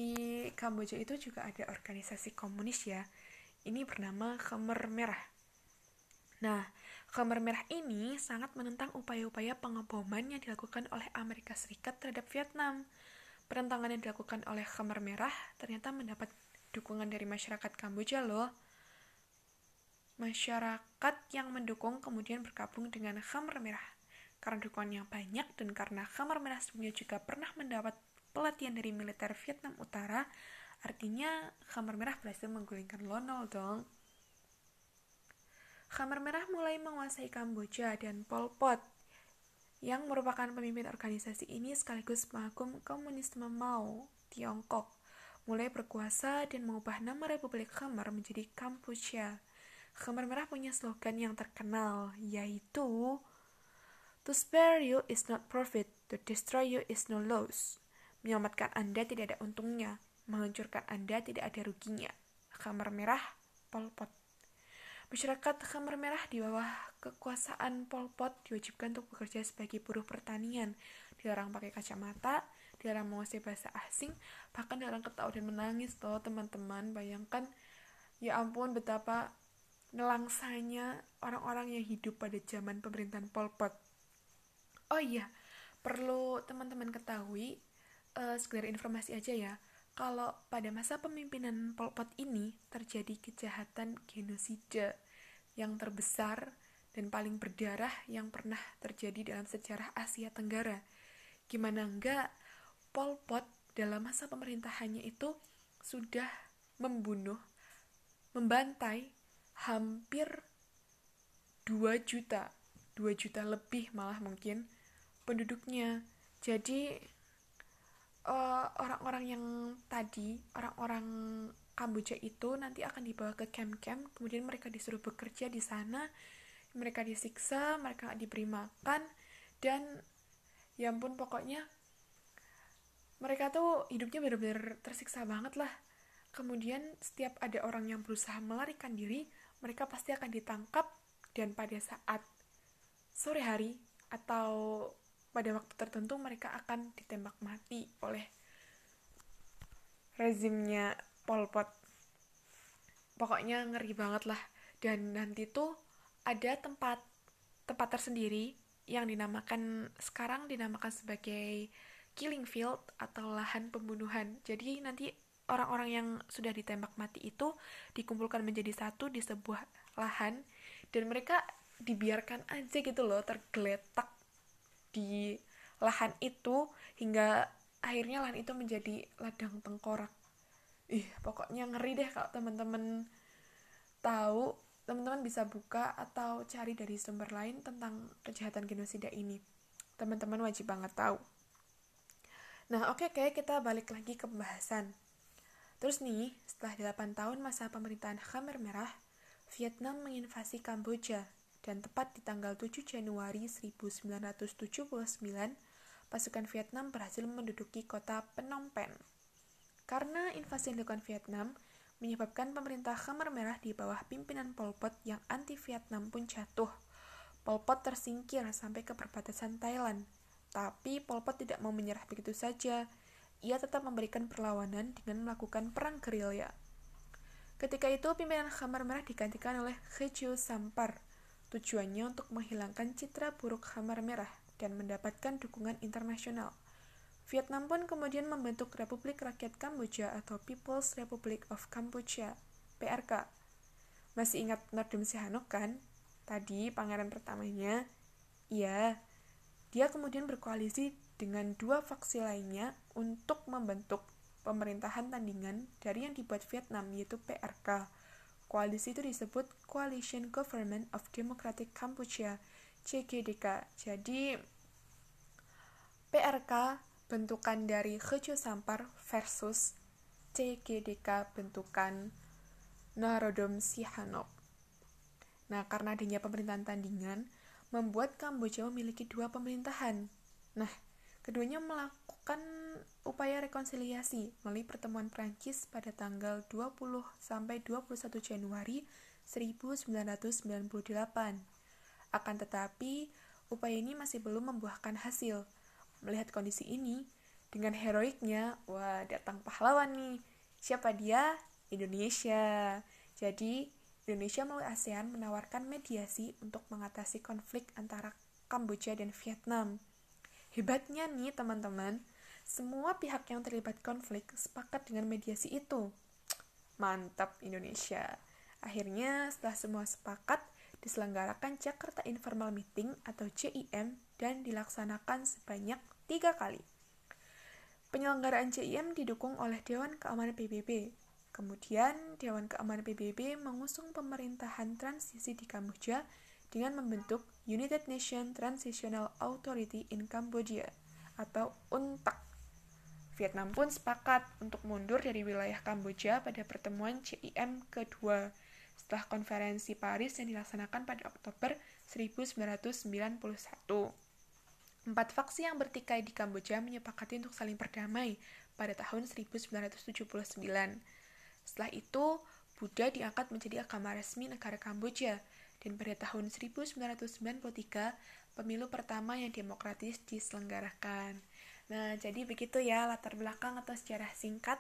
Kamboja itu juga ada organisasi komunis ya. Ini bernama Khmer Merah. Nah, Khmer Merah ini sangat menentang upaya-upaya pengeboman yang dilakukan oleh Amerika Serikat terhadap Vietnam. Penentangan yang dilakukan oleh Khmer Merah ternyata mendapat dukungan dari masyarakat Kamboja loh. Masyarakat yang mendukung kemudian bergabung dengan Khmer Merah. Karena dukungan yang banyak dan karena Khmer Merah sebelumnya juga pernah mendapat pelatihan dari militer Vietnam Utara, artinya Khmer Merah berhasil menggulingkan Lonol dong. Khmer Merah mulai menguasai Kamboja dan Pol Pot yang merupakan pemimpin organisasi ini sekaligus pengagum komunisme Mao, Tiongkok, mulai berkuasa dan mengubah nama Republik Khmer menjadi Kampuchea Khmer Merah punya slogan yang terkenal, yaitu To spare you is not profit, to destroy you is no loss. Menyelamatkan Anda tidak ada untungnya, menghancurkan Anda tidak ada ruginya. Khmer Merah, Pol Pot. Masyarakat Khmer Merah di bawah kekuasaan Pol Pot diwajibkan untuk bekerja sebagai buruh pertanian dilarang pakai kacamata, dilarang menguasai bahasa asing, bahkan dilarang ketawa dan menangis loh teman-teman. Bayangkan ya ampun betapa nelangsanya orang-orang yang hidup pada zaman pemerintahan Pol Pot. Oh iya, perlu teman-teman ketahui uh, sekedar informasi aja ya. Kalau pada masa pemimpinan Pol Pot ini terjadi kejahatan genosida yang terbesar dan paling berdarah yang pernah terjadi dalam sejarah Asia Tenggara. Gimana enggak, Pol Pot dalam masa pemerintahannya itu sudah membunuh, membantai hampir 2 juta, 2 juta lebih malah mungkin penduduknya. Jadi eh, orang-orang uh, yang tadi, orang-orang Kamboja itu nanti akan dibawa ke camp-camp, kemudian mereka disuruh bekerja di sana, mereka disiksa, mereka diberi makan, dan ya ampun pokoknya mereka tuh hidupnya benar-benar tersiksa banget lah. Kemudian setiap ada orang yang berusaha melarikan diri, mereka pasti akan ditangkap dan pada saat sore hari atau pada waktu tertentu mereka akan ditembak mati oleh rezimnya Pol Pot. Pokoknya ngeri banget lah. Dan nanti tuh ada tempat tempat tersendiri yang dinamakan sekarang dinamakan sebagai killing field atau lahan pembunuhan. Jadi nanti orang-orang yang sudah ditembak mati itu dikumpulkan menjadi satu di sebuah lahan dan mereka dibiarkan aja gitu loh tergeletak di lahan itu hingga akhirnya lahan itu menjadi ladang tengkorak. Ih, pokoknya ngeri deh kalau teman-teman tahu teman-teman bisa buka atau cari dari sumber lain tentang kejahatan genosida ini. Teman-teman wajib banget tahu. Nah, oke okay, kayak kita balik lagi ke pembahasan. Terus nih, setelah 8 tahun masa pemerintahan Khmer Merah, Vietnam menginvasi Kamboja dan tepat di tanggal 7 Januari 1979, pasukan Vietnam berhasil menduduki kota Phnom Penh. Karena invasi yang dilakukan Vietnam, menyebabkan pemerintah Khmer Merah di bawah pimpinan Pol Pot yang anti-Vietnam pun jatuh. Pol Pot tersingkir sampai ke perbatasan Thailand. Tapi Pol Pot tidak mau menyerah begitu saja. Ia tetap memberikan perlawanan dengan melakukan perang gerilya. Ketika itu, pimpinan Khmer Merah digantikan oleh Khiju Sampar. Tujuannya untuk menghilangkan citra buruk Khmer Merah dan mendapatkan dukungan internasional. Vietnam pun kemudian membentuk Republik Rakyat Kamboja atau People's Republic of Cambodia, PRK. Masih ingat Nordum Sihanouk kan? Tadi pangeran pertamanya. Iya, dia kemudian berkoalisi dengan dua faksi lainnya untuk membentuk pemerintahan tandingan dari yang dibuat Vietnam yaitu PRK. Koalisi itu disebut Coalition Government of Democratic Cambodia, CGDK. Jadi PRK bentukan dari Hejo Sampar versus CGDK bentukan Narodom Sihanouk. Nah, karena adanya pemerintahan tandingan, membuat Kamboja memiliki dua pemerintahan. Nah, keduanya melakukan upaya rekonsiliasi melalui pertemuan Prancis pada tanggal 20 sampai 21 Januari 1998. Akan tetapi, upaya ini masih belum membuahkan hasil Melihat kondisi ini, dengan heroiknya, wah datang pahlawan nih. Siapa dia? Indonesia. Jadi, Indonesia melalui ASEAN menawarkan mediasi untuk mengatasi konflik antara Kamboja dan Vietnam. Hebatnya nih teman-teman, semua pihak yang terlibat konflik sepakat dengan mediasi itu. Mantap Indonesia. Akhirnya setelah semua sepakat, diselenggarakan Jakarta Informal Meeting atau JIM dan dilaksanakan sebanyak tiga kali. Penyelenggaraan CIM didukung oleh Dewan Keamanan PBB. Kemudian, Dewan Keamanan PBB mengusung pemerintahan transisi di Kamboja dengan membentuk United Nations Transitional Authority in Cambodia atau UNTAC. Vietnam pun sepakat untuk mundur dari wilayah Kamboja pada pertemuan CIM kedua setelah konferensi Paris yang dilaksanakan pada Oktober 1991. Empat faksi yang bertikai di Kamboja menyepakati untuk saling berdamai pada tahun 1979. Setelah itu, Buddha diangkat menjadi agama resmi negara Kamboja, dan pada tahun 1993, pemilu pertama yang demokratis diselenggarakan. Nah, jadi begitu ya latar belakang atau sejarah singkat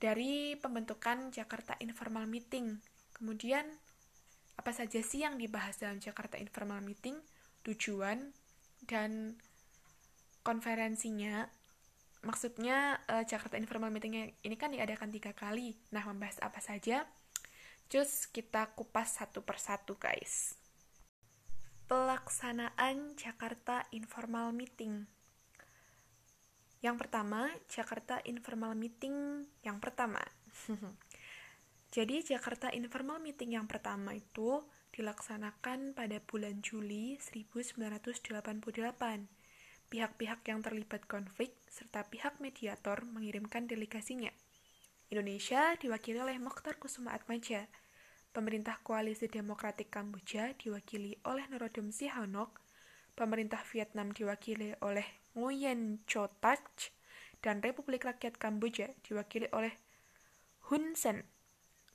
dari pembentukan Jakarta Informal Meeting. Kemudian, apa saja sih yang dibahas dalam Jakarta Informal Meeting, tujuan, dan konferensinya. Maksudnya, uh, Jakarta Informal Meeting ini kan diadakan tiga kali. Nah, membahas apa saja? Terus kita kupas satu persatu, guys. Pelaksanaan Jakarta Informal Meeting yang pertama, Jakarta Informal Meeting yang pertama. Jadi, Jakarta Informal Meeting yang pertama itu dilaksanakan pada bulan Juli 1988. Pihak-pihak yang terlibat konflik serta pihak mediator mengirimkan delegasinya. Indonesia diwakili oleh Mokhtar Kusuma Atmaja. Pemerintah Koalisi Demokratik Kamboja diwakili oleh Norodom Sihanouk. Pemerintah Vietnam diwakili oleh Nguyen Cho Tach dan Republik Rakyat Kamboja diwakili oleh Hun Sen.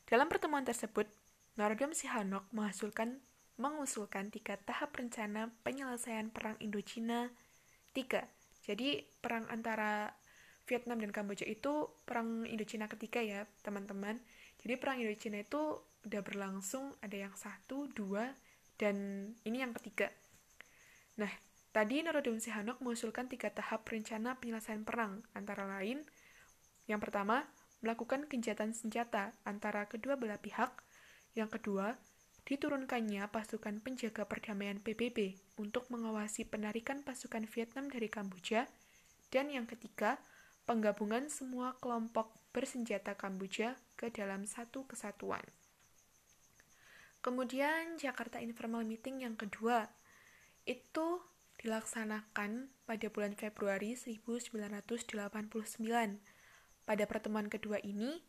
Dalam pertemuan tersebut, Norodom Sihanouk menghasilkan mengusulkan tiga tahap rencana penyelesaian perang Indochina tiga. Jadi perang antara Vietnam dan Kamboja itu perang Indochina ketiga ya teman-teman. Jadi perang Indochina itu udah berlangsung ada yang satu, dua, dan ini yang ketiga. Nah, Tadi Norodom Sihanouk mengusulkan tiga tahap rencana penyelesaian perang, antara lain, yang pertama, melakukan gencatan senjata antara kedua belah pihak, yang kedua, diturunkannya pasukan penjaga perdamaian PBB untuk mengawasi penarikan pasukan Vietnam dari Kamboja, dan yang ketiga, penggabungan semua kelompok bersenjata Kamboja ke dalam satu kesatuan. Kemudian Jakarta Informal Meeting yang kedua, itu dilaksanakan pada bulan Februari 1989. Pada pertemuan kedua ini,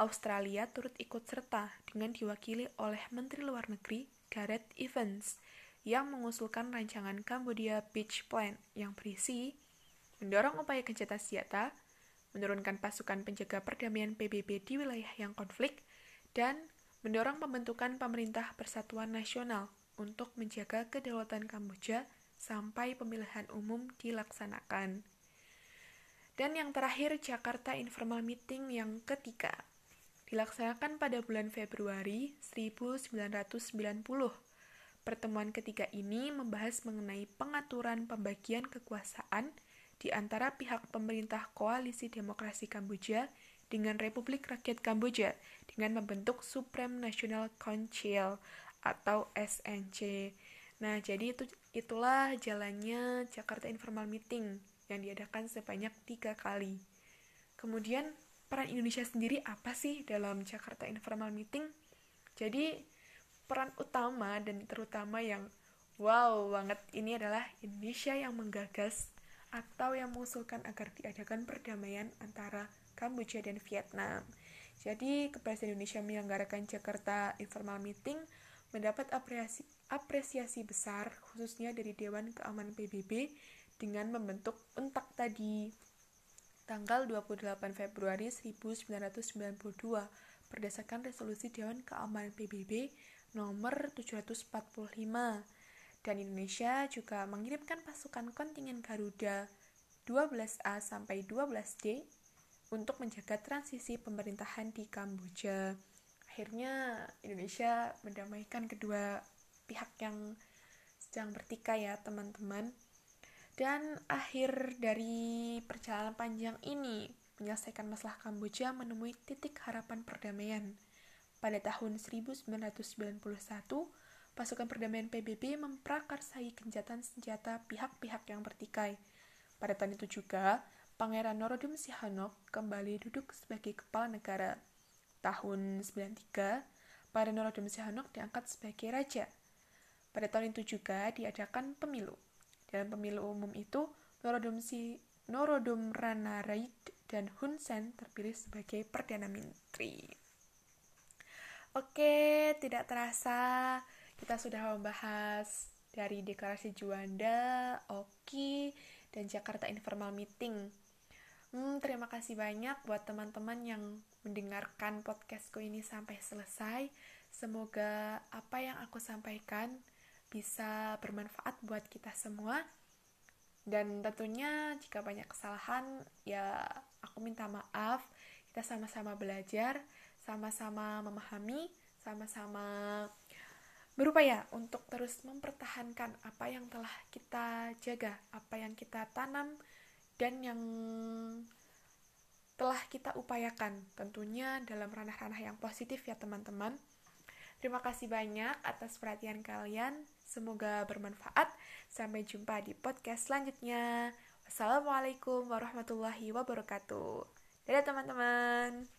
Australia turut ikut serta dengan diwakili oleh Menteri Luar Negeri Gareth Evans yang mengusulkan rancangan Cambodia Beach Plan yang berisi mendorong upaya gencatan senjata, menurunkan pasukan penjaga perdamaian PBB di wilayah yang konflik, dan mendorong pembentukan pemerintah persatuan nasional untuk menjaga kedaulatan Kamboja sampai pemilihan umum dilaksanakan. Dan yang terakhir, Jakarta Informal Meeting yang ketiga, dilaksanakan pada bulan Februari 1990. Pertemuan ketiga ini membahas mengenai pengaturan pembagian kekuasaan di antara pihak pemerintah Koalisi Demokrasi Kamboja dengan Republik Rakyat Kamboja dengan membentuk Supreme National Council atau SNC. Nah, jadi itu itulah jalannya Jakarta Informal Meeting yang diadakan sebanyak tiga kali. Kemudian, peran Indonesia sendiri apa sih dalam Jakarta Informal Meeting? Jadi, peran utama dan terutama yang wow banget ini adalah Indonesia yang menggagas atau yang mengusulkan agar diadakan perdamaian antara Kamboja dan Vietnam. Jadi, kepresiden Indonesia menyelenggarakan Jakarta Informal Meeting mendapat apresiasi, apresiasi besar khususnya dari Dewan Keamanan PBB dengan membentuk UNTAK tadi. Tanggal 28 Februari 1992 berdasarkan resolusi Dewan Keamanan PBB nomor 745 dan Indonesia juga mengirimkan pasukan kontingen Garuda 12A sampai 12D untuk menjaga transisi pemerintahan di Kamboja akhirnya Indonesia mendamaikan kedua pihak yang sedang bertikai ya teman-teman dan akhir dari perjalanan panjang ini menyelesaikan masalah Kamboja menemui titik harapan perdamaian. Pada tahun 1991, pasukan perdamaian PBB memprakarsai gencatan senjata pihak-pihak yang bertikai. Pada tahun itu juga, Pangeran Norodom Sihanouk kembali duduk sebagai kepala negara tahun 93, pada Norodom Sihanouk diangkat sebagai raja. Pada tahun itu juga diadakan pemilu. Dalam pemilu umum itu, Norodom, si Norodom Rana Raid dan Hun Sen terpilih sebagai Perdana Menteri. Oke, tidak terasa kita sudah membahas dari Deklarasi Juanda, Oki, dan Jakarta Informal Meeting. Hmm, terima kasih banyak buat teman-teman yang mendengarkan podcastku ini sampai selesai. Semoga apa yang aku sampaikan bisa bermanfaat buat kita semua. Dan tentunya jika banyak kesalahan, ya aku minta maaf. Kita sama-sama belajar, sama-sama memahami, sama-sama berupaya untuk terus mempertahankan apa yang telah kita jaga, apa yang kita tanam, dan yang telah kita upayakan, tentunya dalam ranah-ranah yang positif ya teman-teman. Terima kasih banyak atas perhatian kalian. Semoga bermanfaat. Sampai jumpa di podcast selanjutnya. Wassalamualaikum warahmatullahi wabarakatuh. Dadah teman-teman.